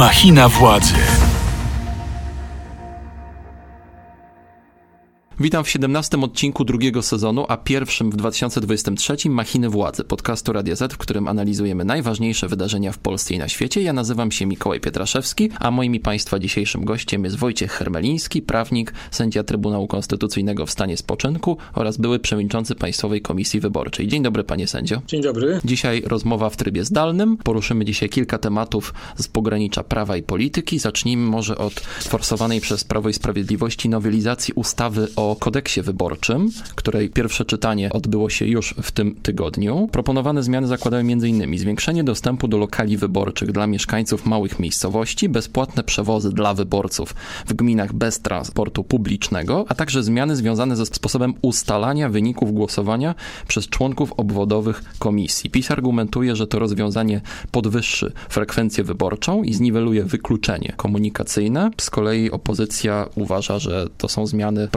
Machina władzy. Witam w 17 odcinku drugiego sezonu, a pierwszym w 2023 Machiny Władzy, podcastu Radia Z, w którym analizujemy najważniejsze wydarzenia w Polsce i na świecie. Ja nazywam się Mikołaj Pietraszewski, a moim i Państwa dzisiejszym gościem jest Wojciech Hermeliński, prawnik, sędzia Trybunału Konstytucyjnego w stanie spoczynku oraz były przewodniczący Państwowej Komisji Wyborczej. Dzień dobry, panie sędzio. Dzień dobry. Dzisiaj rozmowa w trybie zdalnym. Poruszymy dzisiaj kilka tematów z pogranicza prawa i polityki. Zacznijmy może od forsowanej przez Prawo i Sprawiedliwości nowelizacji ustawy o kodeksie wyborczym, której pierwsze czytanie odbyło się już w tym tygodniu. Proponowane zmiany zakładają m.in. zwiększenie dostępu do lokali wyborczych dla mieszkańców małych miejscowości, bezpłatne przewozy dla wyborców w gminach bez transportu publicznego, a także zmiany związane ze sposobem ustalania wyników głosowania przez członków obwodowych komisji. PiS argumentuje, że to rozwiązanie podwyższy frekwencję wyborczą i zniweluje wykluczenie komunikacyjne. Z kolei opozycja uważa, że to są zmiany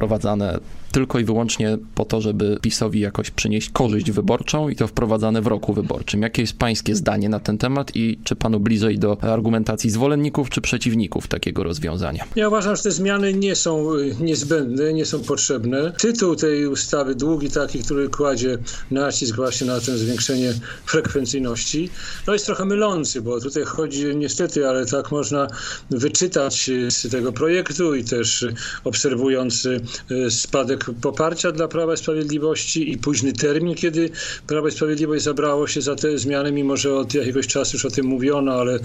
prowadzane tylko i wyłącznie po to, żeby PiSowi jakoś przynieść korzyść wyborczą i to wprowadzane w roku wyborczym. Jakie jest pańskie zdanie na ten temat i czy panu bliżej do argumentacji zwolenników czy przeciwników takiego rozwiązania? Ja uważam, że te zmiany nie są y, niezbędne, nie są potrzebne. Tytuł tej ustawy, długi taki, który kładzie nacisk właśnie na to zwiększenie frekwencyjności, no jest trochę mylący, bo tutaj chodzi niestety, ale tak można wyczytać z tego projektu i też obserwując y, spadek poparcia dla Prawa i Sprawiedliwości i późny termin, kiedy Prawo i Sprawiedliwość zabrało się za te zmiany, mimo że od jakiegoś czasu już o tym mówiono, ale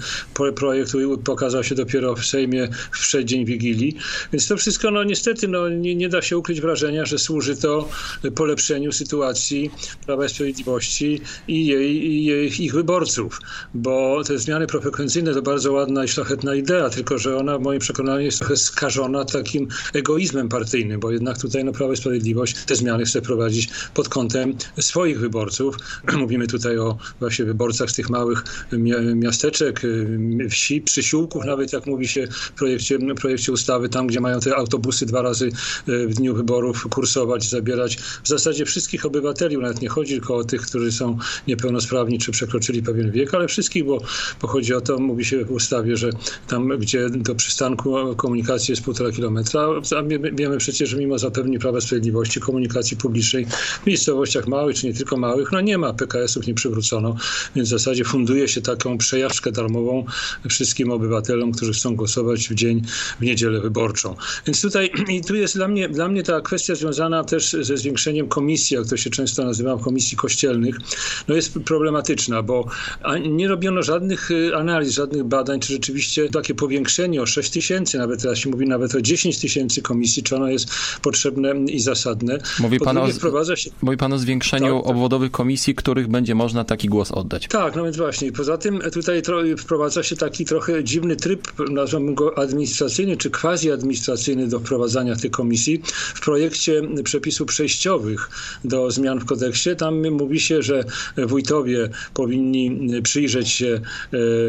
projekt pokazał się dopiero w Sejmie w przeddzień Wigilii. Więc to wszystko, no niestety, no, nie, nie da się ukryć wrażenia, że służy to polepszeniu sytuacji Prawa i Sprawiedliwości i, jej, i jej, ich wyborców, bo te zmiany profrekwencyjne to bardzo ładna i szlachetna idea, tylko że ona w moim przekonaniu jest trochę skażona takim egoizmem partyjnym, bo jednak tutaj no, Prawo i Sprawiedliwość te zmiany chce prowadzić pod kątem swoich wyborców. Mówimy tutaj o właśnie wyborcach z tych małych miasteczek, wsi, przysiłków, nawet jak mówi się w projekcie, projekcie ustawy, tam gdzie mają te autobusy dwa razy e, w dniu wyborów kursować, zabierać w zasadzie wszystkich obywateli, nawet nie chodzi tylko o tych, którzy są niepełnosprawni czy przekroczyli pewien wiek, ale wszystkich, bo, bo chodzi o to, mówi się w ustawie, że tam, gdzie do przystanku komunikacji jest półtora kilometra, wiemy przecież, że mimo zapewni Prawa Sprawiedliwości komunikacji publicznej w miejscowościach małych, czy nie tylko małych, no nie ma, PKS-ów nie przywrócono, więc w zasadzie funduje się taką przejażdżkę darmową wszystkim obywatelom, którzy chcą głosować w dzień, w niedzielę wyborczą. Więc tutaj, i tu jest dla mnie, dla mnie ta kwestia związana też ze zwiększeniem komisji, jak to się często nazywa, komisji kościelnych, no jest problematyczna, bo nie robiono żadnych y, analiz, żadnych badań, czy rzeczywiście takie powiększenie o 6 tysięcy, nawet teraz się mówi nawet o 10 tysięcy komisji, czy ono jest potrzebne i zasadne. Mówi pan, o, się... mówi pan o zwiększeniu tak, tak. obwodowych komisji, których będzie można taki głos oddać. Tak, no więc właśnie. Poza tym tutaj wprowadza się taki trochę dziwny tryb, nazwałbym go administracyjny czy quasi-administracyjny do wprowadzania tych komisji. W projekcie przepisów przejściowych do zmian w kodeksie tam mówi się, że wójtowie powinni przyjrzeć się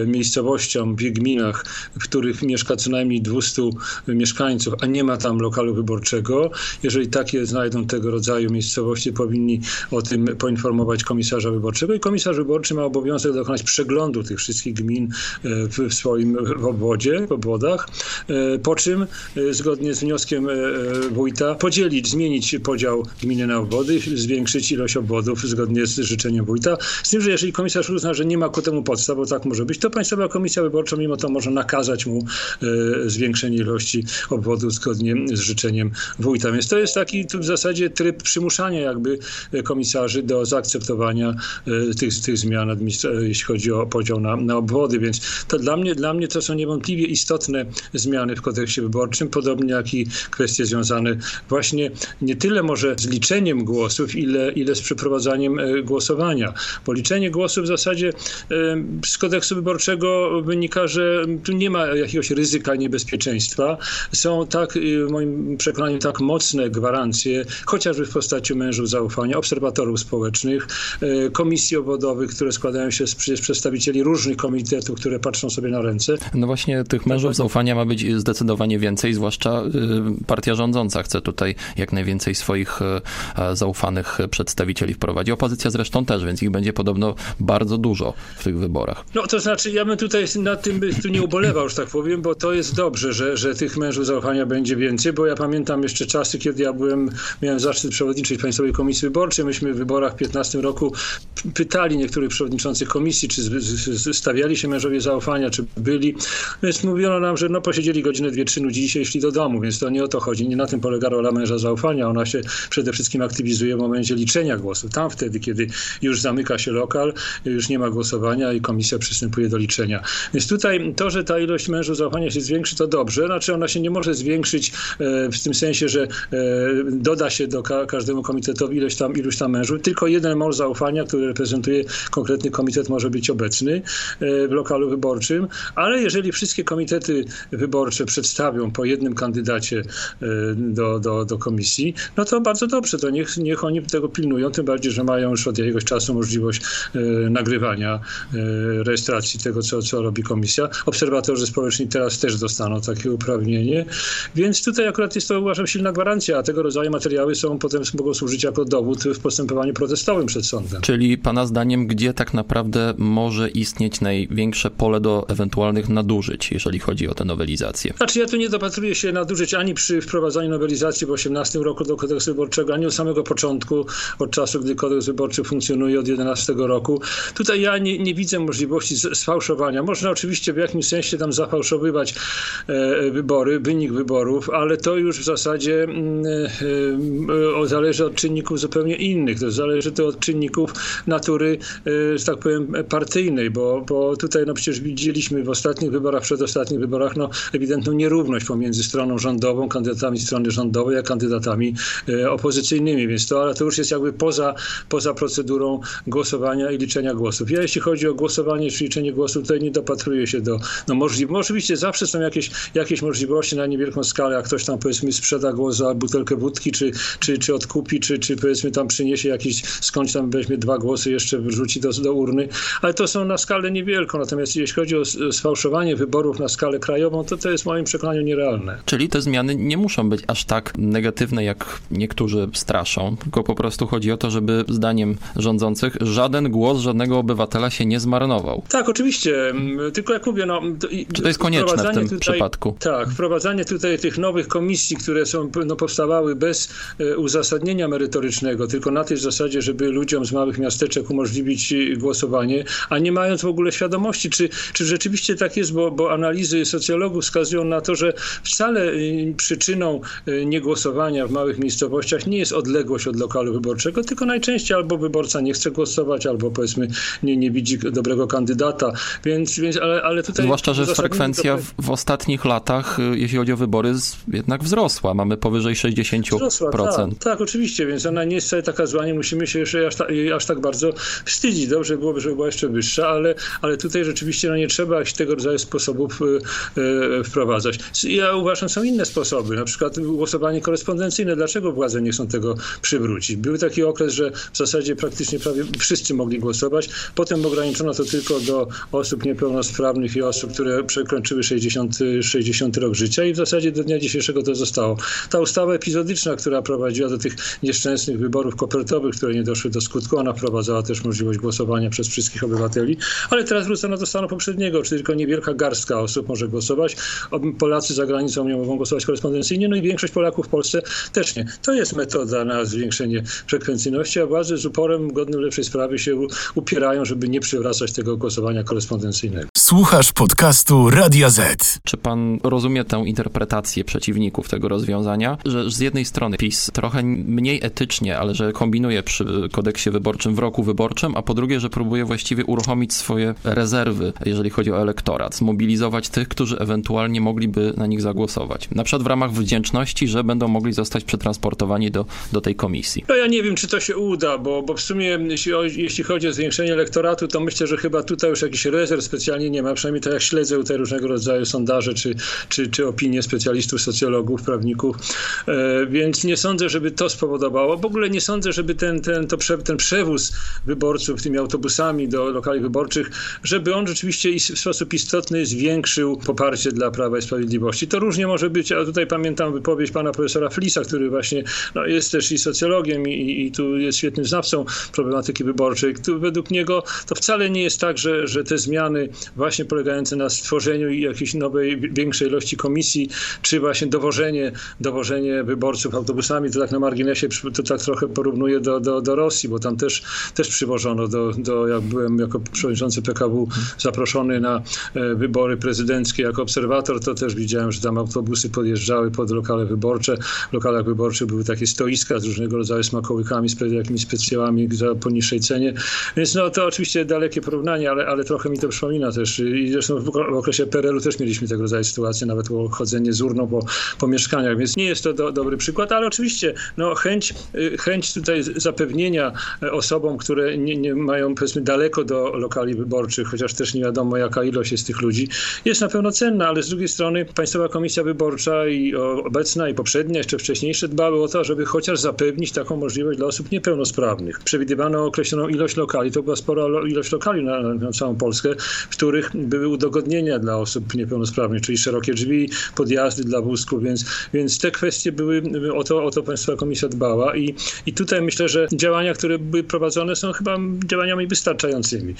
e, miejscowościom w gminach, w których mieszka co najmniej 200 mieszkańców, a nie ma tam lokalu wyborczego. Jeżeli takie znajdą tego rodzaju miejscowości, powinni o tym poinformować komisarza wyborczego i komisarz wyborczy ma obowiązek dokonać przeglądu tych wszystkich gmin e, w swoim obwodzie, w obwodach, e, po czym e, zgodnie z wnioskiem wójta podzielić, zmienić podział gminy na obwody, zwiększyć ilość obwodów zgodnie z życzeniem wójta. Z tym, że jeżeli komisarz uzna, że nie ma ku temu podstaw, bo tak może być, to Państwowa Komisja Wyborcza mimo to może nakazać mu zwiększenie ilości obwodów zgodnie z życzeniem wójta. Więc to jest taki w zasadzie tryb przymuszania jakby komisarzy do zaakceptowania e, tych, tych zmian, jeśli chodzi o podział na, na obwody. Więc to dla mnie, dla mnie to są niewątpliwie istotne zmiany w kodeksie wyborczym, podobnie jak i kwestie związane właśnie nie tyle może z liczeniem głosów, ile, ile z przeprowadzaniem e, głosowania. Bo liczenie głosów w zasadzie e, z kodeksu wyborczego wynika, że tu nie ma jakiegoś ryzyka niebezpieczeństwa. Są tak, moim przekonaniu, tak mocne gwarancje, chociażby w postaci mężów zaufania, obserwatorów społecznych, e, komisji obwodowych, które składają się z przedstawicieli różnych komitetów, które patrzą sobie na ręce. No właśnie tych mężów zaufania ma być zdecydowanie więcej, zwłaszcza y, partia rządząca chce tutaj jak najwięcej swoich y, zaufanych przedstawicieli wprowadzić. Opozycja zresztą też, więc ich będzie podobno bardzo dużo w tych wyborach. No to znaczy, ja bym tutaj na tym tu nie ubolewał, że tak powiem, bo to jest dobrze, że, że tych mężów zaufania będzie więcej, bo ja pamiętam jeszcze czasy, kiedy ja byłem, miałem zaszczyt przewodniczyć Państwowej Komisji Wyborczej. Myśmy w wyborach w 15 roku pytali niektórych przewodniczących komisji, czy stawiali się mężowie zaufania, czy byli. Więc mówiono nam, że no posiedzieli godzinę, dwie, trzy, nudzi się i szli do domu, więc to nie o to chodzi. Nie na tym polega rola męża zaufania. Ona się przede wszystkim aktywizuje w momencie liczenia głosów. Tam wtedy, kiedy już zamyka się lokal, już nie ma głosowania i komisja przystępuje do liczenia. Więc tutaj to, że ta ilość mężów zaufania się zwiększy, to dobrze. Znaczy ona się nie może zwiększyć e, w tym sensie, że doda się do każdemu komitetowi ilość tam, iluś tam mężów. Tylko jeden mąż zaufania, który reprezentuje konkretny komitet, może być obecny e, w lokalu wyborczym, ale jeżeli wszystkie komitety wyborcze przedstawią po jednym kandydacie do, do, do komisji, no to bardzo dobrze, to niech, niech oni tego pilnują, tym bardziej, że mają już od jakiegoś czasu możliwość nagrywania rejestracji tego, co, co robi komisja. Obserwatorzy społeczni teraz też dostaną takie uprawnienie, więc tutaj akurat jest to uważam silna gwarancja, a tego rodzaju materiały są potem mogą służyć jako dowód w postępowaniu protestowym przed sądem. Czyli pana zdaniem, gdzie tak naprawdę może istnieć największe pole do ewentualnych nadużyć, jeżeli chodzi o tę nowelizację? Znaczy ja tu nie dopatruję się nadużyć ani przy wprowadzaniu nowelizacji w 18 roku do kodeksu wyborczego, ani od samego początku, od czasu, gdy kodeks wyborczy funkcjonuje od 11 roku. Tutaj ja nie, nie widzę możliwości sfałszowania. Można oczywiście w jakimś sensie tam zafałszowywać e, wybory, wynik wyborów, ale to już w zasadzie mm, e, zależy od czynników zupełnie innych. To zależy to od czynników natury, e, że tak powiem, partyjnej, bo, bo tutaj no przecież widzieliśmy w ostatnich wyborach, przedostatnich wyborach no, ewidentną nierówność pomiędzy stroną rządową, kandydatami strony rządowej, a kandydatami opozycyjnymi, więc to, ale to już jest jakby poza, poza procedurą głosowania i liczenia głosów. Ja jeśli chodzi o głosowanie czy liczenie głosów, tutaj nie dopatruję się do no, możliwości. Oczywiście zawsze są jakieś, jakieś możliwości na niewielką skalę, jak ktoś tam powiedzmy sprzeda głos za butelkę wódki, czy, czy, czy odkupi, czy, czy powiedzmy tam przyniesie jakiś, skądś tam weźmie dwa głosy, jeszcze wrzuci do, do urny, ale to są na skalę niewielką. Natomiast jeśli chodzi o sfałszowanie wyborów na skalę krajową, to to jest w moim przekonaniu nierealne. Czyli te zmiany nie muszą być aż tak negatywne, jak niektórzy straszą, tylko po prostu chodzi o to, żeby zdaniem rządzących żaden głos żadnego obywatela się nie zmarnował. Tak, oczywiście. Tylko jak mówię, no... Czy to jest konieczne w tym tutaj, przypadku? Tak, wprowadzanie tutaj tych nowych komisji, które są, no, powstawały bez e, uzasadnienia merytorycznego, tylko na tej zasadzie, żeby ludziom z małych miasteczek umożliwić głosowanie, a nie mając w ogóle świadomości, czy, czy rzeczywiście tak jest, bo, bo analizy socjologów wskazują na to, że wcale e, przyczyną e, niegłosowania w małych miejscowościach nie jest odległość od lokalu wyborczego, tylko najczęściej albo wyborca nie chce głosować, albo powiedzmy nie, nie widzi dobrego kandydata, więc, więc ale, ale tutaj... Zwłaszcza, że frekwencja w, w, ostatnich latach, jeśli chodzi o wybory, jednak wzrosła. Mamy powyżej 60%. Wzrosła, tak, tak, oczywiście, więc ona nie jest wcale taka zła, nie musimy się jeszcze aż, ta, aż tak bardzo wstydzić. Dobrze byłoby, żeby była jeszcze wyższa, ale, ale tutaj rzeczywiście no, nie trzeba tego rodzaju sposobów y, y, wprowadzać. Ja uważam, są inne sposoby, na przykład głosowanie korespondencyjne. Dlaczego władze nie chcą tego przywrócić? Był taki okres, że w zasadzie praktycznie prawie wszyscy mogli głosować. Potem ograniczono to tylko do osób niepełnosprawnych i osób, które przekroczyły 60, 60 rok życia i w zasadzie do dnia dzisiejszego to zostało. Ta ustawa epizodyczna, która prowadziła do tych nieszczęsnych wyborów kopertowych, które nie doszły do skutku, ona wprowadzała też możliwość głosowania przez wszystkich obywateli, ale teraz wrócono do stanu poprzedniego, czyli tylko niewielka garstka osób może głosować. Polacy za granicą nie mogą głosować korespondencyjnie, no i większość Polaków w Polsce też nie. To jest metoda na zwiększenie frekwencyjności, a władze z uporem godnym lepszej sprawy się upierają, żeby nie przywracać tego głosowania korespondencyjnego. Słuchasz podcastu Radia Z. Czy pan rozumie tę interpretację przeciwników tego rozwiązania, że z jednej strony PiS trochę mniej etycznie, ale że kombinuje przy kodeksie wyborczym w roku wyborczym, a po drugie, że próbuje właściwie uruchomić swoje rezerwy, jeżeli chodzi o elektorat, zmobilizować tych, którzy ewentualnie mogliby na nich zagłosować. Na przykład w ramach wdzięczności, że będą mogli zostać przetransportowani do, do tej komisji. No ja nie wiem, czy to się uda, bo, bo w sumie jeśli, jeśli chodzi o zwiększenie elektoratu, to myślę, że chyba tutaj już jakiś rezerw specjalnie nie nie ma, przynajmniej to jak śledzę tutaj różnego rodzaju sondaże czy, czy, czy opinie specjalistów, socjologów, prawników, e, więc nie sądzę, żeby to spowodowało. W ogóle nie sądzę, żeby ten, ten, to prze, ten przewóz wyborców tymi autobusami do lokali wyborczych, żeby on rzeczywiście w sposób istotny zwiększył poparcie dla Prawa i Sprawiedliwości. To różnie może być, a tutaj pamiętam wypowiedź pana profesora Flisa, który właśnie no, jest też i socjologiem i, i tu jest świetnym znawcą problematyki wyborczej. Tu według niego to wcale nie jest tak, że, że te zmiany właśnie polegające na stworzeniu jakiejś nowej, większej ilości komisji, czy właśnie dowożenie, dowożenie wyborców autobusami, to tak na marginesie to tak trochę porównuje do, do, do Rosji, bo tam też, też przywożono do, do, jak byłem jako przewodniczący PKW zaproszony na e, wybory prezydenckie jako obserwator, to też widziałem, że tam autobusy podjeżdżały pod lokale wyborcze. W lokalach wyborczych były takie stoiska z różnego rodzaju smakołykami, z jakimiś specjalami za po niższej cenie. Więc no to oczywiście dalekie porównanie, ale, ale trochę mi to przypomina też. I zresztą w okresie PRL-u też mieliśmy tego rodzaju sytuacje, nawet było chodzenie z urną po, po mieszkaniach, więc nie jest to do, dobry przykład, ale oczywiście no, chęć, y, chęć tutaj zapewnienia osobom, które nie, nie mają powiedzmy daleko do lokali wyborczych, chociaż też nie wiadomo jaka ilość jest tych ludzi, jest na pewno cenna, ale z drugiej strony Państwowa Komisja Wyborcza i obecna i poprzednia, jeszcze wcześniejsze dbały o to, żeby chociaż zapewnić taką możliwość dla osób niepełnosprawnych. Przewidywano określoną ilość lokali, to była spora ilość lokali na, na całą Polskę, w których były udogodnienia dla osób niepełnosprawnych, czyli szerokie drzwi, podjazdy dla wózków, więc, więc te kwestie były, o to, o to Państwowa Komisja dbała i, i tutaj myślę, że działania, które były prowadzone są chyba działaniami wystarczającymi.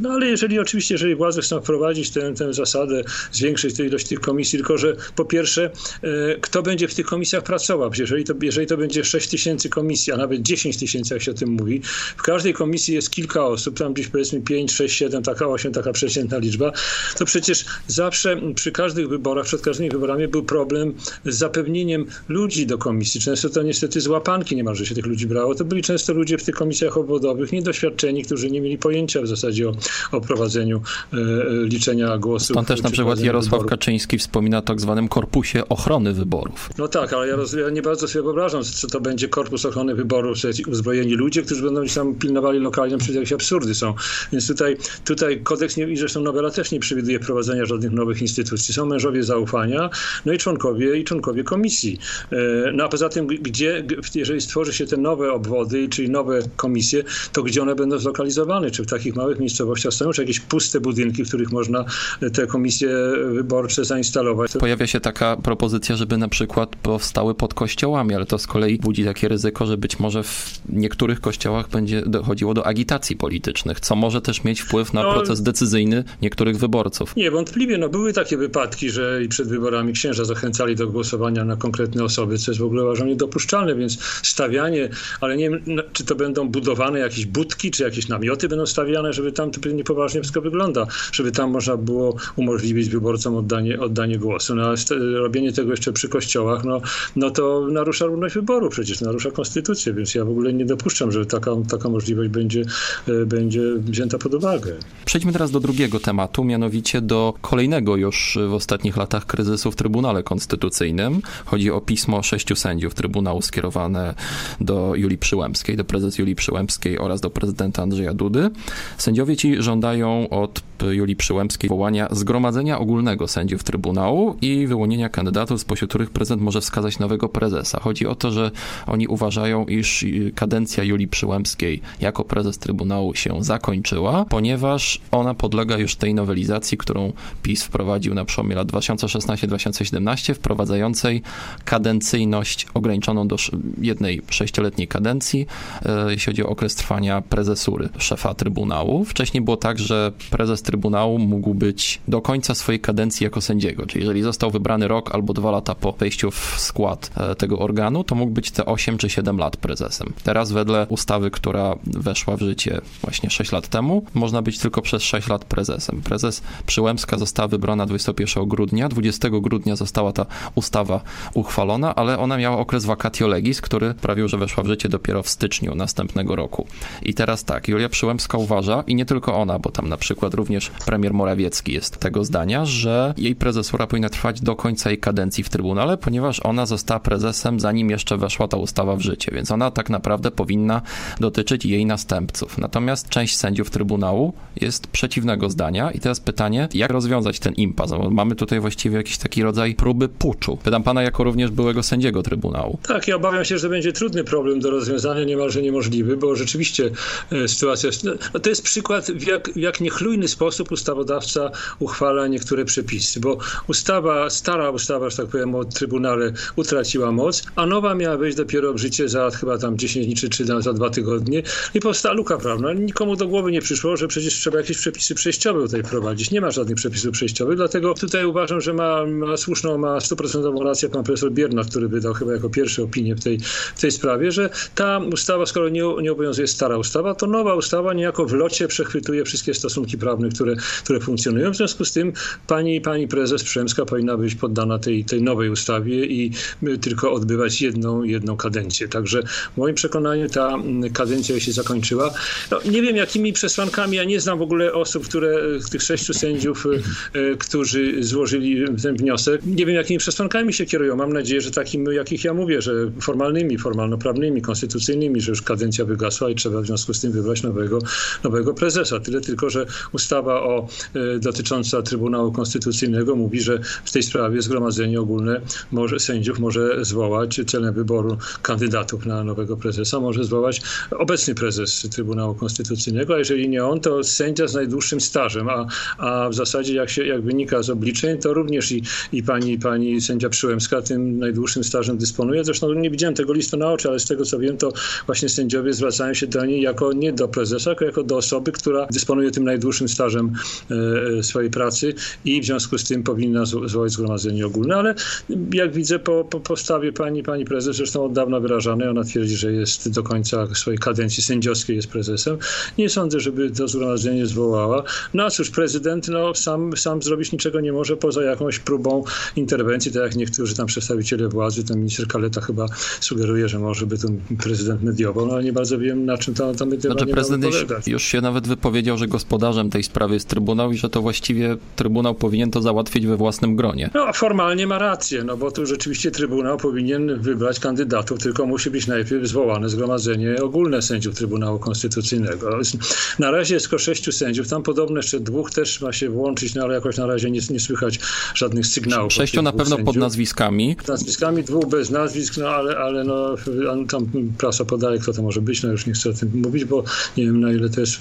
No ale jeżeli oczywiście, jeżeli władze chcą wprowadzić tę, tę zasadę, zwiększyć tę ilość tych komisji, tylko że po pierwsze, e, kto będzie w tych komisjach pracował? Jeżeli to, jeżeli to będzie 6 tysięcy komisji, a nawet 10 tysięcy, jak się o tym mówi, w każdej komisji jest kilka osób, tam gdzieś powiedzmy 5, 6, 7, taka 8, taka przeciętna liczba, to przecież zawsze przy każdych wyborach, przed każdymi wyborami był problem z zapewnieniem ludzi do komisji. Często to niestety z łapanki niemalże się tych ludzi brało. To byli często ludzie w tych komisjach obwodowych, niedoświadczeni, którzy nie mieli pojęcia w zasadzie o, o prowadzeniu e, liczenia głosów. Stąd też na przykład Jarosław wyborów. Kaczyński wspomina o tak zwanym korpusie ochrony wyborów. No tak, ale ja, roz, ja nie bardzo sobie wyobrażam, czy to będzie korpus ochrony wyborów, czy uzbrojeni ludzie, którzy będą tam pilnowali lokalnie, przecież jakieś absurdy są. Więc tutaj, tutaj kodeks, nie, i zresztą nowela też nie przewiduje prowadzenia żadnych nowych instytucji. Są mężowie zaufania, no i członkowie, i członkowie komisji. E, no a poza tym, gdzie, jeżeli stworzy się te nowe obwody, czyli nowe komisje, to gdzie one będą zlokalizowane? Czy w takich małych miejscowościach stoją, czy jakieś puste budynki, w których można te komisje wyborcze zainstalować? Pojawia się taka propozycja, żeby na przykład powstały pod kościołami, ale to z kolei budzi takie ryzyko, że być może w niektórych kościołach będzie dochodziło do agitacji politycznych, co może też mieć wpływ na no, proces decyzyjny niektórych wyborców. Niewątpliwie, no były takie wypadki, że i przed wyborami księża zachęcali do głosowania na konkretne osoby, co jest w ogóle uważam niedopuszczalne, więc stawianie, ale nie wiem, no, czy to będą budowane jakieś budki, czy jakieś namioty będą stawiane, żeby tam to niepoważnie wszystko wygląda, żeby tam można było umożliwić wyborcom oddanie, oddanie głosu. No ale robienie tego jeszcze przy kościołach, no, no to narusza równość wyboru, przecież narusza konstytucję, więc ja w ogóle nie dopuszczam, że taka, taka możliwość będzie, e, będzie wzięta pod uwagę. Przejdźmy teraz do drugiego tematu, mianowicie do kolejnego już w ostatnich latach kryzysu w Trybunale Konstytucyjnym. Chodzi o pismo sześciu sędziów Trybunału skierowane do Julii Przyłębskiej, do prezes Julii Przyłębskiej oraz do prezydenta Andrzeja Dudy. Sędziowie ci żądają od Julii Przyłębskiej wołania Zgromadzenia Ogólnego Sędziów Trybunału i wyłonienia kandydatów, spośród których prezydent może wskazać nowego prezesa. Chodzi o to, że oni uważają, iż kadencja Julii Przyłębskiej jako prezes Trybunału się zakończyła, ponieważ ona podlega już tej nowelizacji, którą PiS wprowadził na przełomie lat 2016-2017, wprowadzającej kadencyjność ograniczoną do jednej sześcioletniej kadencji, e, jeśli chodzi o okres trwania prezesury szefa Trybunału. Wcześniej było tak, że prezes Trybunału mógł być do końca swojej kadencji jako sędziego, czyli jeżeli został wybrany rok albo dwa lata po wejściu w skład e, tego organu, to mógł być te 8 czy 7 lat prezesem. Teraz wedle ustawy, która weszła w życie właśnie 6 lat temu, można być tylko przez 6 lat prezesem. Prezes Przyłębska została wybrana 21 grudnia, 20 grudnia została ta ustawa uchwalona, ale ona miała okres vacatio legis, który prawił, że weszła w życie dopiero w styczniu następnego roku. I teraz tak, Julia Przyłębska uważa, i nie tylko ona, bo tam na przykład również premier Morawiecki jest tego zdania, że jej prezesura powinna trwać do końca jej kadencji w Trybunale, ponieważ ona została prezesem zanim jeszcze weszła ta ustawa w życie, więc ona tak naprawdę powinna dotyczyć jej następców. Natomiast część sędziów Trybunału jest przeciwnego zdania I teraz pytanie, jak rozwiązać ten impas? Mamy tutaj właściwie jakiś taki rodzaj próby puczu. Pytam pana jako również byłego sędziego Trybunału. Tak, ja obawiam się, że będzie trudny problem do rozwiązania, niemalże niemożliwy, bo rzeczywiście e, sytuacja jest... No, to jest przykład, w jak, w jak niechlujny sposób ustawodawca uchwala niektóre przepisy, bo ustawa, stara ustawa, że tak powiem, o Trybunale utraciła moc, a nowa miała wejść dopiero w życie za chyba tam 10 dni czy, czy za dwa tygodnie i powstała luka prawna. Nikomu do głowy nie przyszło, że przecież trzeba jakieś przepisy przejściowe tutaj wprowadzić. Nie ma żadnych przepisów przejściowych, dlatego tutaj uważam, że ma, ma słuszną, ma stuprocentową rację pan profesor Biernat, który wydał chyba jako pierwszy opinię w tej, w tej sprawie, że ta ustawa, skoro nie, nie obowiązuje stara ustawa, to nowa ustawa niejako w locie przechwytuje wszystkie stosunki prawne, które, które funkcjonują. W związku z tym pani, pani prezes Przemska powinna być poddana tej, tej nowej ustawie i tylko odbywać jedną, jedną kadencję. Także w moim przekonaniu ta kadencja się zakończyła. No, nie wiem jakimi przesłankami, ja nie znam w ogóle osób, które, tych sześciu sędziów, e, którzy złożyli ten wniosek. Nie wiem jakimi przesłankami się kierują. Mam nadzieję, że takim, jakich ja mówię, że formalnymi, formalno-prawnymi, konstytucyjnymi, że już kadencja wygasła i trzeba w związku z tym wybrać nowego, nowego prezesa. Tyle tylko, że ustawa o, e, dotycząca Trybunału Konstytucyjnego mówi, że w tej sprawie zgromadzenie ogólne może, sędziów może zwołać celem wyboru kandydatów na nowego prezesa, może zwołać obecny prezes Trybunału Konstytucyjnego, a jeżeli nie on, to sędzia z najdłuższym stażem, a, a w zasadzie jak, się, jak wynika z obliczeń, to również i, i pani, pani sędzia Przyłębska tym najdłuższym stażem dysponuje. Zresztą nie widziałem tego listu na oczy, ale z tego co wiem, to właśnie sędziowie zwracają się do niej jako nie do prezesa, tylko jako do osoby, która dysponuje tym najdłuższym stażem e, swojej pracy i w związku z tym powinna zwołać zgromadzenie ogólne, ale jak widzę po, po postawie pani, pani prezes, zresztą od dawna wyrażanej, ona twierdzi, że jest do końca swojej kadencji sędziowskiej jest prezesem. Nie sądzę, żeby to zgromadzenie zwołała. No a cóż, prezydent no, sam, sam zrobić niczego nie może poza jakąś próbą interwencji, tak jak niektórzy tam przedstawiciele władzy, ten minister Kaleta chyba sugeruje, że może by ten prezydent mediował, no ale nie bardzo wiem, na czym to, to mediowanie Znaczy prezydent już, już się nawet wypowiedział, że gospodarzem tej sprawy jest Trybunał i że to właściwie Trybunał powinien to załatwić we własnym gronie. No formalnie ma rację, no bo tu rzeczywiście Trybunał powinien wybrać kandydatów, tylko musi być najpierw zwołane zgromadzenie ogólne sędziów Trybunału Konstytucyjnego. Na razie jest tylko sześciu sędziów, tam podobno jeszcze dwóch też ma się włączyć, no ale jakoś na razie nie, nie słychać żadnych sygnałów. Sześciu na pewno sędziów. pod nazwiskami. Nazwiskami, dwóch bez nazwisk, no ale, ale no, tam prasa podaje, kto to może być, no już nie chcę o tym mówić, bo nie wiem na ile to jest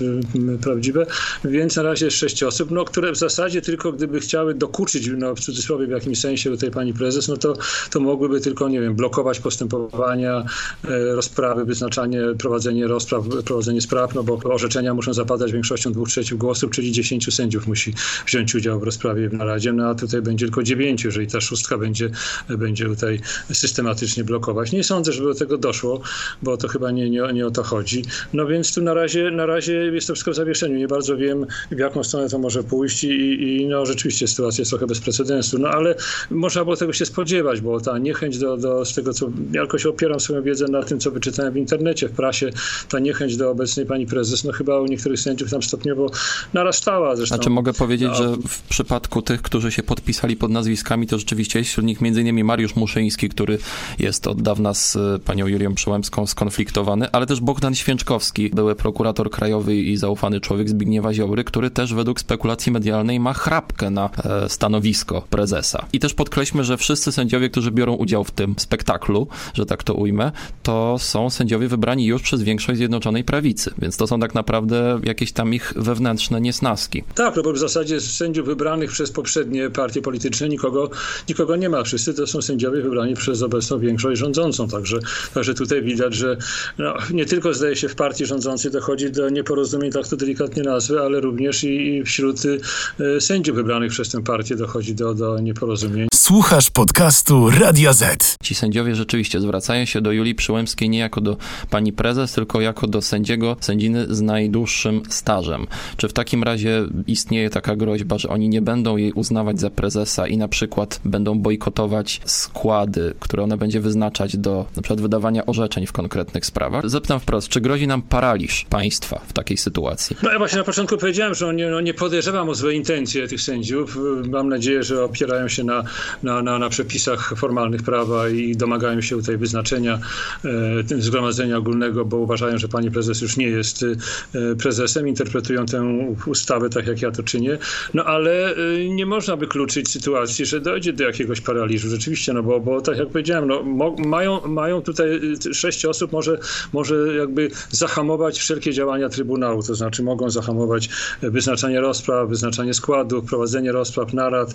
prawdziwe. Więc na razie jest sześć osób, no, które w zasadzie tylko gdyby chciały dokuczyć, no w cudzysłowie w jakimś sensie do tej pani prezes, no to, to mogłyby tylko, nie wiem, blokować postępowania, e, rozprawy, wyznaczanie, prowadzenie rozpraw, prowadzenie spraw, no bo orzeczenia muszą zapadać większością dwóch trzecich głosów, czyli dziesięciu sędziów musi wziąć udział w rozprawie w naradzie, no a tutaj będzie tylko dziewięciu, jeżeli ta szóstka będzie, będzie tutaj systematycznie blokować. Nie sądzę, żeby do tego doszło, bo to chyba nie, nie, nie o to chodzi. No więc tu na razie, na razie jest to wszystko w zawieszeniu. Nie bardzo wiem, w jaką stronę to może pójść i, i no rzeczywiście sytuacja jest trochę bez precedensu, no ale można było tego się spodziewać, bo ta niechęć do, do z tego, co ja jakoś opieram swoją wiedzę na tym, co wyczytałem w internecie, w prasie, ta niechęć do obecnej pani prezes, no chyba u niektórych sędziów tam stopniowo narastała. Zresztą. Znaczy mogę powiedzieć, no. że w przypadku tych, którzy się podpisali pod nazwiskami, to rzeczywiście jest wśród nich m.in. Mariusz Muszyński, który jest od dawna z e, panią Julią Przyłębską skonfliktowany, ale też Bogdan Święczkowski, były prokurator krajowy i zaufany człowiek Zbigniewa Ziobry, który też według spekulacji medialnej ma chrapkę na e, stanowisko prezesa. I też podkreślmy, że wszyscy sędziowie, którzy biorą udział w tym spektaklu, że tak to ujmę, to są sędziowie wybrani już przez większość Zjednoczonej Prawicy, więc to są tak naprawdę jakieś tam ich wewnętrzne niesnaski. Tak, no bo w zasadzie sędziów wybranych przez poprzednie partie polityczne nikogo, nikogo nie ma. Wszyscy to są sędziowie wybrani przez obecną większość rządzącą, także, także tutaj widać, że no, nie tylko zdaje się w partii rządzącej dochodzi do nieporozumień, tak to delikatnie nazwy, ale również i, i wśród y, sędziów wybranych przez tę partię dochodzi do, do nieporozumień. Słuchasz podcastu Radia Z. Ci sędziowie rzeczywiście zwracają się do Julii Przyłębskiej nie jako do pani prezes, tylko jako do sędziego, sędziny z najdłuższym stażem. Czy w takim razie istnieje taka groźba, że oni nie będą jej uznawać za prezesa i na przykład będą bojkotować składy, które ona będzie wyznaczać do na przykład wydawania orzeczeń w konkretnych sprawach? Zapytam wprost, czy grozi nam paraliż państwa w takiej sytuacji? No ja właśnie na początku powiedziałem, że nie, no nie podejrzewam o złe intencje tych sędziów. Mam nadzieję, że opierają się na na, na, na przepisach formalnych prawa i domagają się tutaj wyznaczenia e, zgromadzenia ogólnego, bo uważają, że pani prezes już nie jest e, prezesem, interpretują tę ustawę tak, jak ja to czynię. No ale e, nie można wykluczyć sytuacji, że dojdzie do jakiegoś paraliżu. Rzeczywiście, no bo, bo tak jak powiedziałem, no, mają, mają tutaj sześć osób, może, może jakby zahamować wszelkie działania Trybunału, to znaczy mogą zahamować wyznaczanie rozpraw, wyznaczanie składów, prowadzenie rozpraw, narad,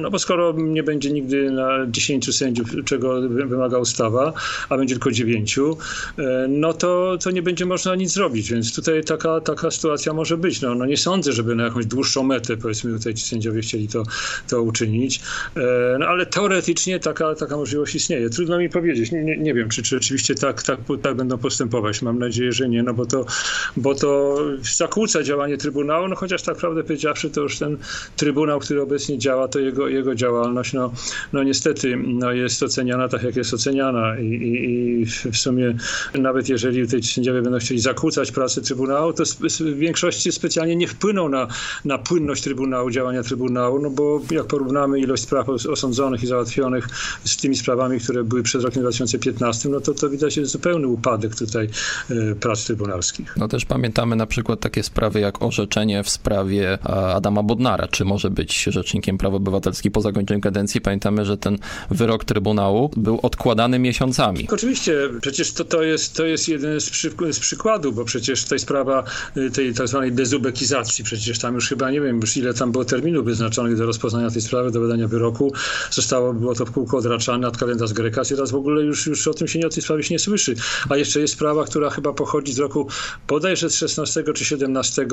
no bo skoro nie będzie nigdy na 10 sędziów, czego wymaga ustawa, a będzie tylko 9, no to, to nie będzie można nic zrobić, więc tutaj taka, taka sytuacja może być. No, no nie sądzę, żeby na jakąś dłuższą metę, powiedzmy, tutaj ci sędziowie chcieli to, to uczynić, no ale teoretycznie taka, taka możliwość istnieje. Trudno mi powiedzieć, nie, nie, nie wiem, czy, czy rzeczywiście tak, tak, tak będą postępować. Mam nadzieję, że nie, no bo to, bo to zakłóca działanie Trybunału, no chociaż tak prawdę powiedziawszy, to już ten Trybunał, który obecnie działa, to jego, jego działalność, no, no niestety no jest oceniana tak, jak jest oceniana i, i, i w sumie nawet jeżeli tej sędziowie będą chcieli zakłócać pracę Trybunału, to w większości specjalnie nie wpłyną na, na płynność Trybunału, działania Trybunału, no bo jak porównamy ilość spraw osądzonych i załatwionych z tymi sprawami, które były przed rokiem 2015, no to to widać jest zupełny upadek tutaj e, prac trybunalskich. No też pamiętamy na przykład takie sprawy jak orzeczenie w sprawie Adama Bodnara, czy może być rzecznikiem praw obywatelskich po zakończeniu kadencji. Pamiętamy, że ten wyrok Trybunału był odkładany miesiącami. Oczywiście, przecież to, to, jest, to jest jeden z, z przykładów, bo przecież tej sprawa y, tej tak zwanej dezubekizacji, przecież tam już chyba nie wiem już ile tam było terminów wyznaczonych do rozpoznania tej sprawy, do wydania wyroku. Zostało, było to w kółko odraczane od kalendarz Greka, teraz w ogóle już, już o tym się nie, o tej sprawie się nie słyszy. A jeszcze jest sprawa, która chyba pochodzi z roku bodajże z 16 czy 17,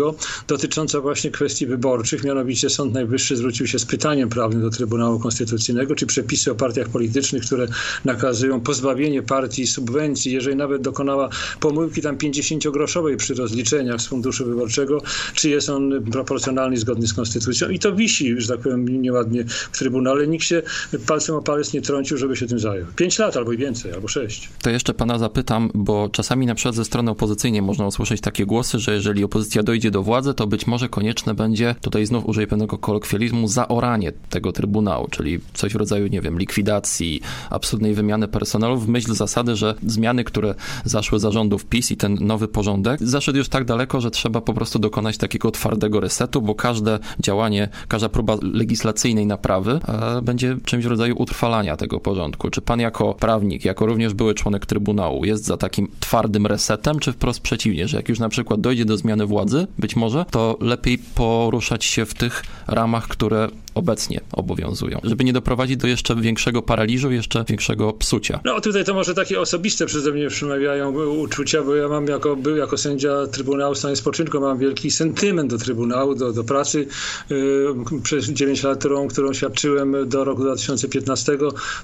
dotycząca właśnie kwestii wyborczych, mianowicie Sąd Najwyższy zwrócił się z pytaniem prawnym do Trybunału Konstytucyjnego, czy przepisy o partiach politycznych, które nakazują pozbawienie partii subwencji, jeżeli nawet dokonała pomyłki tam 50-groszowej przy rozliczeniach z funduszu wyborczego, czy jest on proporcjonalny zgodny z konstytucją. I to wisi, że tak powiem, nieładnie w Trybunale. Nikt się palcem o palec nie trącił, żeby się tym zajął. Pięć lat albo i więcej, albo sześć. To jeszcze pana zapytam, bo czasami na przykład ze strony opozycyjnej można usłyszeć takie głosy, że jeżeli opozycja dojdzie do władzy, to być może konieczne będzie, tutaj znów użyję pewnego kolokwializmu, zaoranie tego Trybunału, czyli coś w rodzaju, nie wiem, likwidacji, absurdnej wymiany personelu w myśl zasady, że zmiany, które zaszły zarządów PiS i ten nowy porządek, zaszedł już tak daleko, że trzeba po prostu dokonać takiego twardego resetu, bo każde działanie, każda próba legislacyjnej naprawy e, będzie czymś w rodzaju utrwalania tego porządku. Czy pan jako prawnik, jako również były członek Trybunału jest za takim twardym resetem, czy wprost przeciwnie, że jak już na przykład dojdzie do zmiany władzy, być może, to lepiej poruszać się w tych ramach, które obecnie obowiązują, żeby nie doprowadzić do jeszcze większego paraliżu, jeszcze większego psucia. No tutaj to może takie osobiste przeze mnie przemawiają uczucia, bo ja mam jako, był jako sędzia Trybunału Stanu Spoczynku, mam wielki sentyment do Trybunału, do, do pracy yy, przez 9 lat, którą, którą świadczyłem do roku 2015.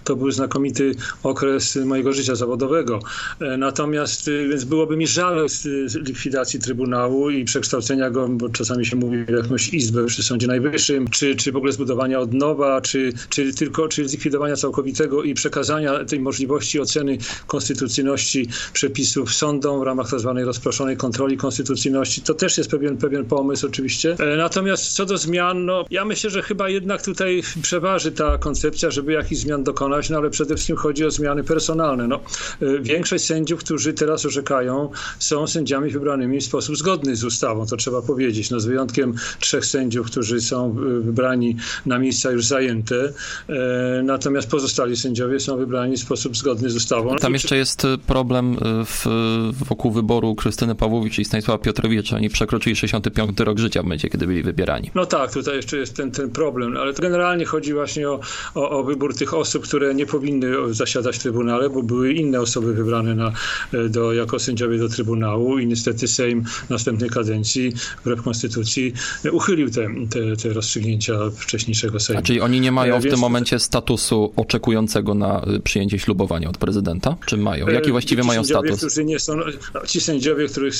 To był znakomity okres mojego życia zawodowego. Yy, natomiast yy, więc byłoby mi żal z likwidacji Trybunału i przekształcenia go, bo czasami się mówi w jakąś izbę przy Sądzie Najwyższym, czy, czy w ogóle zbudowania od nowa, czy, czy tylko czy zlikwidowania całkowitego i przekazania tej możliwości oceny konstytucyjności przepisów sądom w ramach tzw. Tak rozproszonej kontroli konstytucyjności. To też jest pewien, pewien pomysł oczywiście. E, natomiast co do zmian, no ja myślę, że chyba jednak tutaj przeważy ta koncepcja, żeby jakichś zmian dokonać, no ale przede wszystkim chodzi o zmiany personalne. No, e, większość sędziów, którzy teraz orzekają, są sędziami wybranymi w sposób zgodny z ustawą, to trzeba powiedzieć. No, z wyjątkiem trzech sędziów, którzy są e, wybrani na miejsca już zajęte, natomiast pozostali sędziowie są wybrani w sposób zgodny z ustawą. Tam jeszcze jest e, problem e, w, wokół wyboru Krystyny Pawłowicz i Stanisława Piotrowicza. Oni przekroczyli 65 rok życia w momencie, kiedy byli wybierani. No tak, tutaj jeszcze jest ten, ten problem, ale generalnie chodzi właśnie o, o, o wybór tych osób, które nie powinny zasiadać w Trybunale, bo były inne osoby wybrane na, do, jako sędziowie do Trybunału i niestety Sejm następnej kadencji wbrew Konstytucji uchylił te, te, te rozstrzygnięcia wcześniej wcześniejszego Sejmu. A czyli oni nie mają w tym momencie statusu oczekującego na y, przyjęcie ślubowania od prezydenta? Czy mają? Jaki e, właściwie ci mają status? Którzy nie są, ci sędziowie, których,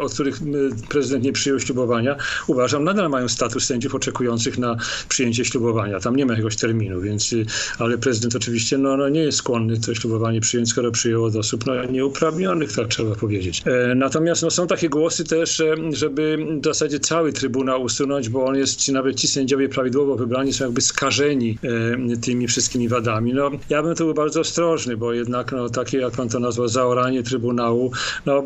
od których prezydent nie przyjął ślubowania, uważam, nadal mają status sędziów oczekujących na przyjęcie ślubowania. Tam nie ma jakiegoś terminu, więc, y, ale prezydent oczywiście no, no nie jest skłonny to ślubowanie przyjąć, skoro przyjął od osób no, nieuprawnionych, tak trzeba powiedzieć. E, natomiast no, są takie głosy też, żeby w zasadzie cały Trybunał usunąć, bo on jest, czy nawet ci sędziowie prawidłowo wybrani są jakby skażeni tymi wszystkimi wadami. No, ja bym tu był bardzo ostrożny, bo jednak no, takie, jak pan to nazwał, zaoranie Trybunału, no,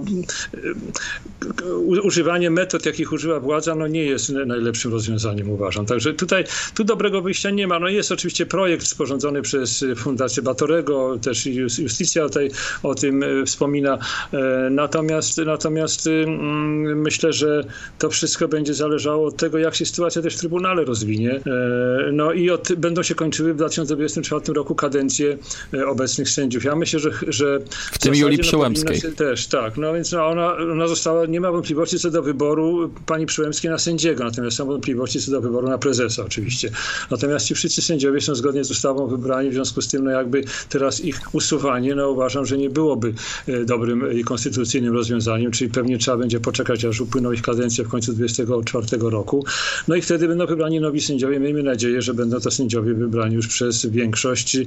używanie metod, jakich używa władza, no nie jest najlepszym rozwiązaniem, uważam. Także tutaj tu dobrego wyjścia nie ma. No jest oczywiście projekt sporządzony przez Fundację Batorego, też Justicja tutaj o tym e, wspomina. E, natomiast, natomiast mm, myślę, że to wszystko będzie zależało od tego, jak się sytuacja też w Trybunale rozwinie. E, no i od, będą się kończyły w 2024 roku kadencje obecnych sędziów. Ja myślę, że, że w tym Julii Przyłębskiej. No, też, tak. No więc no, ona, ona została, nie ma wątpliwości co do wyboru pani Przyłębskiej na sędziego, natomiast są wątpliwości co do wyboru na prezesa oczywiście. Natomiast ci wszyscy sędziowie są zgodnie z ustawą wybrani, w związku z tym no jakby teraz ich usuwanie, no uważam, że nie byłoby e, dobrym i konstytucyjnym rozwiązaniem, czyli pewnie trzeba będzie poczekać, aż upłyną ich kadencja w końcu 2024 roku. No i wtedy będą wybrani nowi sędziowie. Miejmy nadzieję, że będą to sędziowie wybrani już przez większość, e,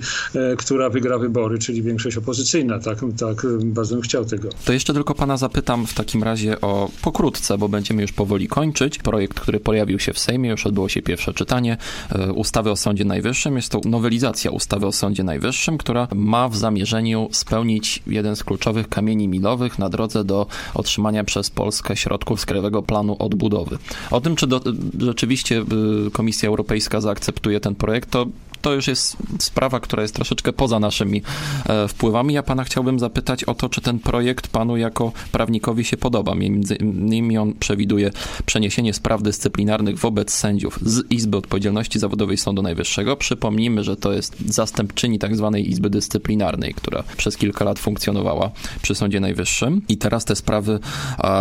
która wygra wybory, czyli większość opozycyjna. Tak, tak bardzo bym chciał tego. To jeszcze tylko pana zapytam w takim razie o pokrótce, bo będziemy już powoli kończyć. Projekt, który pojawił się w Sejmie, już odbyło się pierwsze czytanie e, ustawy o Sądzie Najwyższym. Jest to nowelizacja ustawy o Sądzie Najwyższym, która ma w zamierzeniu spełnić jeden z kluczowych kamieni milowych na drodze do otrzymania przez Polskę środków z Krajowego Planu Odbudowy. O tym, czy do, rzeczywiście y, Komisja Europejska zaakceptuje ten projekt, to to już jest sprawa, która jest troszeczkę poza naszymi e, wpływami. Ja pana chciałbym zapytać o to, czy ten projekt panu jako prawnikowi się podoba. Między innymi on przewiduje przeniesienie spraw dyscyplinarnych wobec sędziów z Izby Odpowiedzialności Zawodowej Sądu Najwyższego. Przypomnijmy, że to jest zastępczyni tak zwanej Izby Dyscyplinarnej, która przez kilka lat funkcjonowała przy Sądzie Najwyższym i teraz te sprawy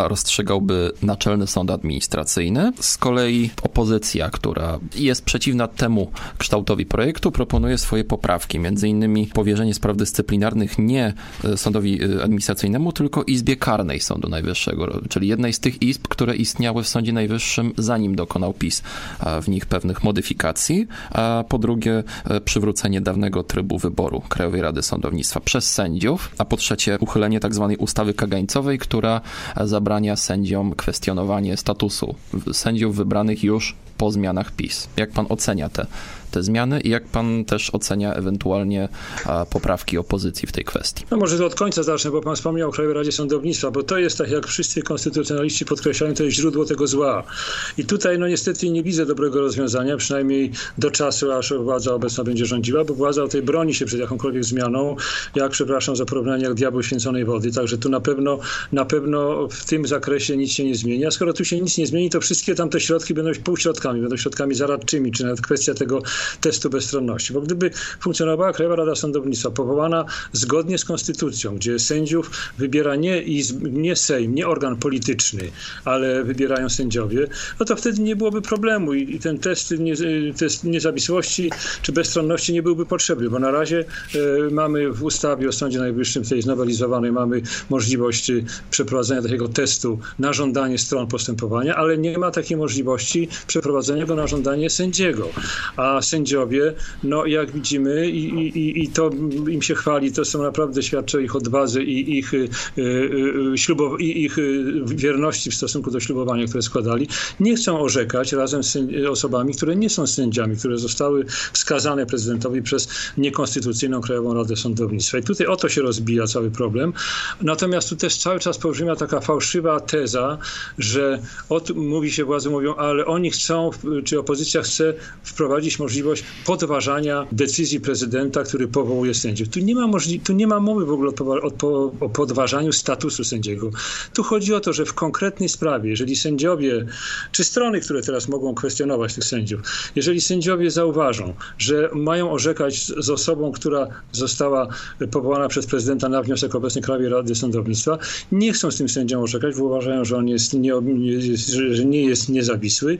rozstrzygałby Naczelny Sąd Administracyjny. Z kolei opozycja, która jest przeciwna temu kształtowi projektu, projektu proponuje swoje poprawki, między innymi powierzenie spraw dyscyplinarnych nie e, sądowi e, administracyjnemu, tylko Izbie Karnej Sądu Najwyższego, czyli jednej z tych izb, które istniały w Sądzie Najwyższym, zanim dokonał PiS w nich pewnych modyfikacji, a po drugie e, przywrócenie dawnego trybu wyboru Krajowej Rady Sądownictwa przez sędziów, a po trzecie uchylenie tzw. Tak ustawy kagańcowej, która zabrania sędziom kwestionowanie statusu sędziów wybranych już po zmianach PiS. Jak pan ocenia te te zmiany i jak pan też ocenia ewentualnie poprawki opozycji w tej kwestii? No może to od końca zacznę, bo pan wspomniał o Krajowej Radzie Sądownictwa, bo to jest tak, jak wszyscy konstytucjonaliści podkreślają, to jest źródło tego zła. I tutaj no niestety nie widzę dobrego rozwiązania, przynajmniej do czasu, aż władza obecna będzie rządziła, bo władza tej broni się przed jakąkolwiek zmianą, jak przepraszam za porównanie, jak diabły święconej wody, także tu na pewno, na pewno w tym zakresie nic się nie zmieni. A skoro tu się nic nie zmieni, to wszystkie tamte środki będą półśrodkami, będą środkami zaradczymi, czy nawet kwestia tego testu bezstronności. Bo gdyby funkcjonowała Krajowa Rada Sądownictwa powołana zgodnie z konstytucją, gdzie sędziów wybiera nie, nie Sejm, nie organ polityczny, ale wybierają sędziowie, no to wtedy nie byłoby problemu i, i ten test, nie, test niezawisłości czy bezstronności nie byłby potrzebny, bo na razie e, mamy w ustawie o Sądzie Najwyższym, tej znowelizowanej, mamy możliwość przeprowadzenia takiego testu na żądanie stron postępowania, ale nie ma takiej możliwości przeprowadzenia go na żądanie sędziego. A sędziowie, no jak widzimy i, i, i to im się chwali, to są naprawdę świadczy o ich odwadze i ich, y, y, y, ślubow- i ich wierności w stosunku do ślubowania, które składali, nie chcą orzekać razem z osobami, które nie są sędziami, które zostały wskazane prezydentowi przez niekonstytucyjną Krajową Radę Sądownictwa. I tutaj o to się rozbija cały problem. Natomiast tu też cały czas pobrzmia taka fałszywa teza, że od, mówi się, władze mówią, ale oni chcą, czy opozycja chce wprowadzić możliwość podważania decyzji prezydenta, który powołuje sędziów. Tu nie ma, możli- tu nie ma mowy w ogóle o, o podważaniu statusu sędziego. Tu chodzi o to, że w konkretnej sprawie, jeżeli sędziowie, czy strony, które teraz mogą kwestionować tych sędziów, jeżeli sędziowie zauważą, że mają orzekać z osobą, która została powołana przez prezydenta na wniosek obecnej Krajowej Rady Sądownictwa, nie chcą z tym sędzią orzekać, bo uważają, że on jest nie, że nie jest niezawisły,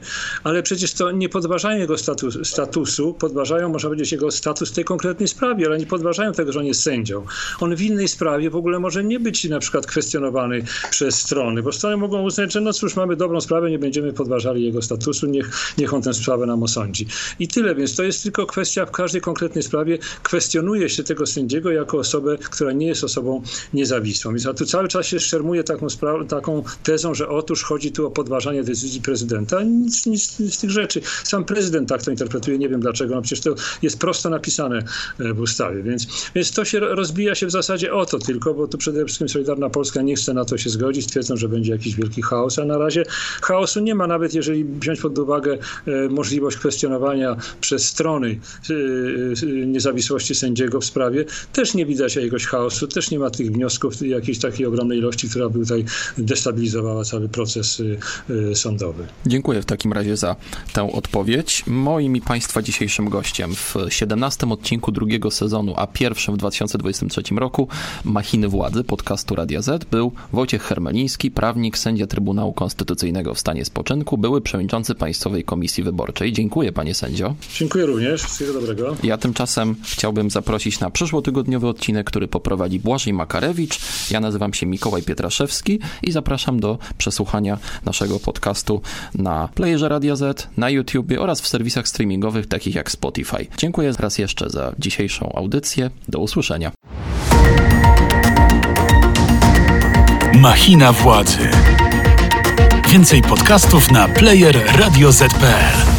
ale przecież to nie podważają jego status, statusu podważają, można powiedzieć, jego status w tej konkretnej sprawie, ale nie podważają tego, że on jest sędzią. On w innej sprawie w ogóle może nie być na przykład kwestionowany przez strony, bo strony mogą uznać, że no cóż, mamy dobrą sprawę, nie będziemy podważali jego statusu, niech, niech on tę sprawę nam osądzi. I tyle, więc to jest tylko kwestia w każdej konkretnej sprawie kwestionuje się tego sędziego jako osobę, która nie jest osobą niezawisłą. Więc tu cały czas się szermuje taką, taką tezą, że otóż chodzi tu o podważanie decyzji prezydenta. Nic, nic, z tych rzeczy. Sam prezydent tak to interpretuje, nie wiem dlaczego, no przecież to jest prosto napisane w ustawie, więc, więc to się rozbija się w zasadzie o to tylko, bo tu przede wszystkim Solidarna Polska nie chce na to się zgodzić, twierdzą, że będzie jakiś wielki chaos, a na razie chaosu nie ma, nawet jeżeli wziąć pod uwagę możliwość kwestionowania przez strony niezawisłości sędziego w sprawie, też nie widać jakiegoś chaosu, też nie ma tych wniosków jakiejś takiej ogromnej ilości, która by tutaj destabilizowała cały proces sądowy. Dziękuję w takim razie za tę odpowiedź. Moim i Państwa dzisiejszym gościem w 17 odcinku drugiego sezonu, a pierwszym w 2023 roku Machiny Władzy podcastu Radia Z był Wojciech Hermeliński, prawnik, sędzia Trybunału Konstytucyjnego w stanie spoczynku, były przewodniczący Państwowej Komisji Wyborczej. Dziękuję panie sędzio. Dziękuję również. Wszystkiego dobrego. Ja tymczasem chciałbym zaprosić na przyszłotygodniowy odcinek, który poprowadzi Błażej Makarewicz. Ja nazywam się Mikołaj Pietraszewski i zapraszam do przesłuchania naszego podcastu na Playerze Radia Z, na YouTubie oraz w serwisach streamingowych takich jak Spotify. Dziękuję raz jeszcze za dzisiejszą audycję. Do usłyszenia. Machina władzy. Więcej podcastów na player radioz.pl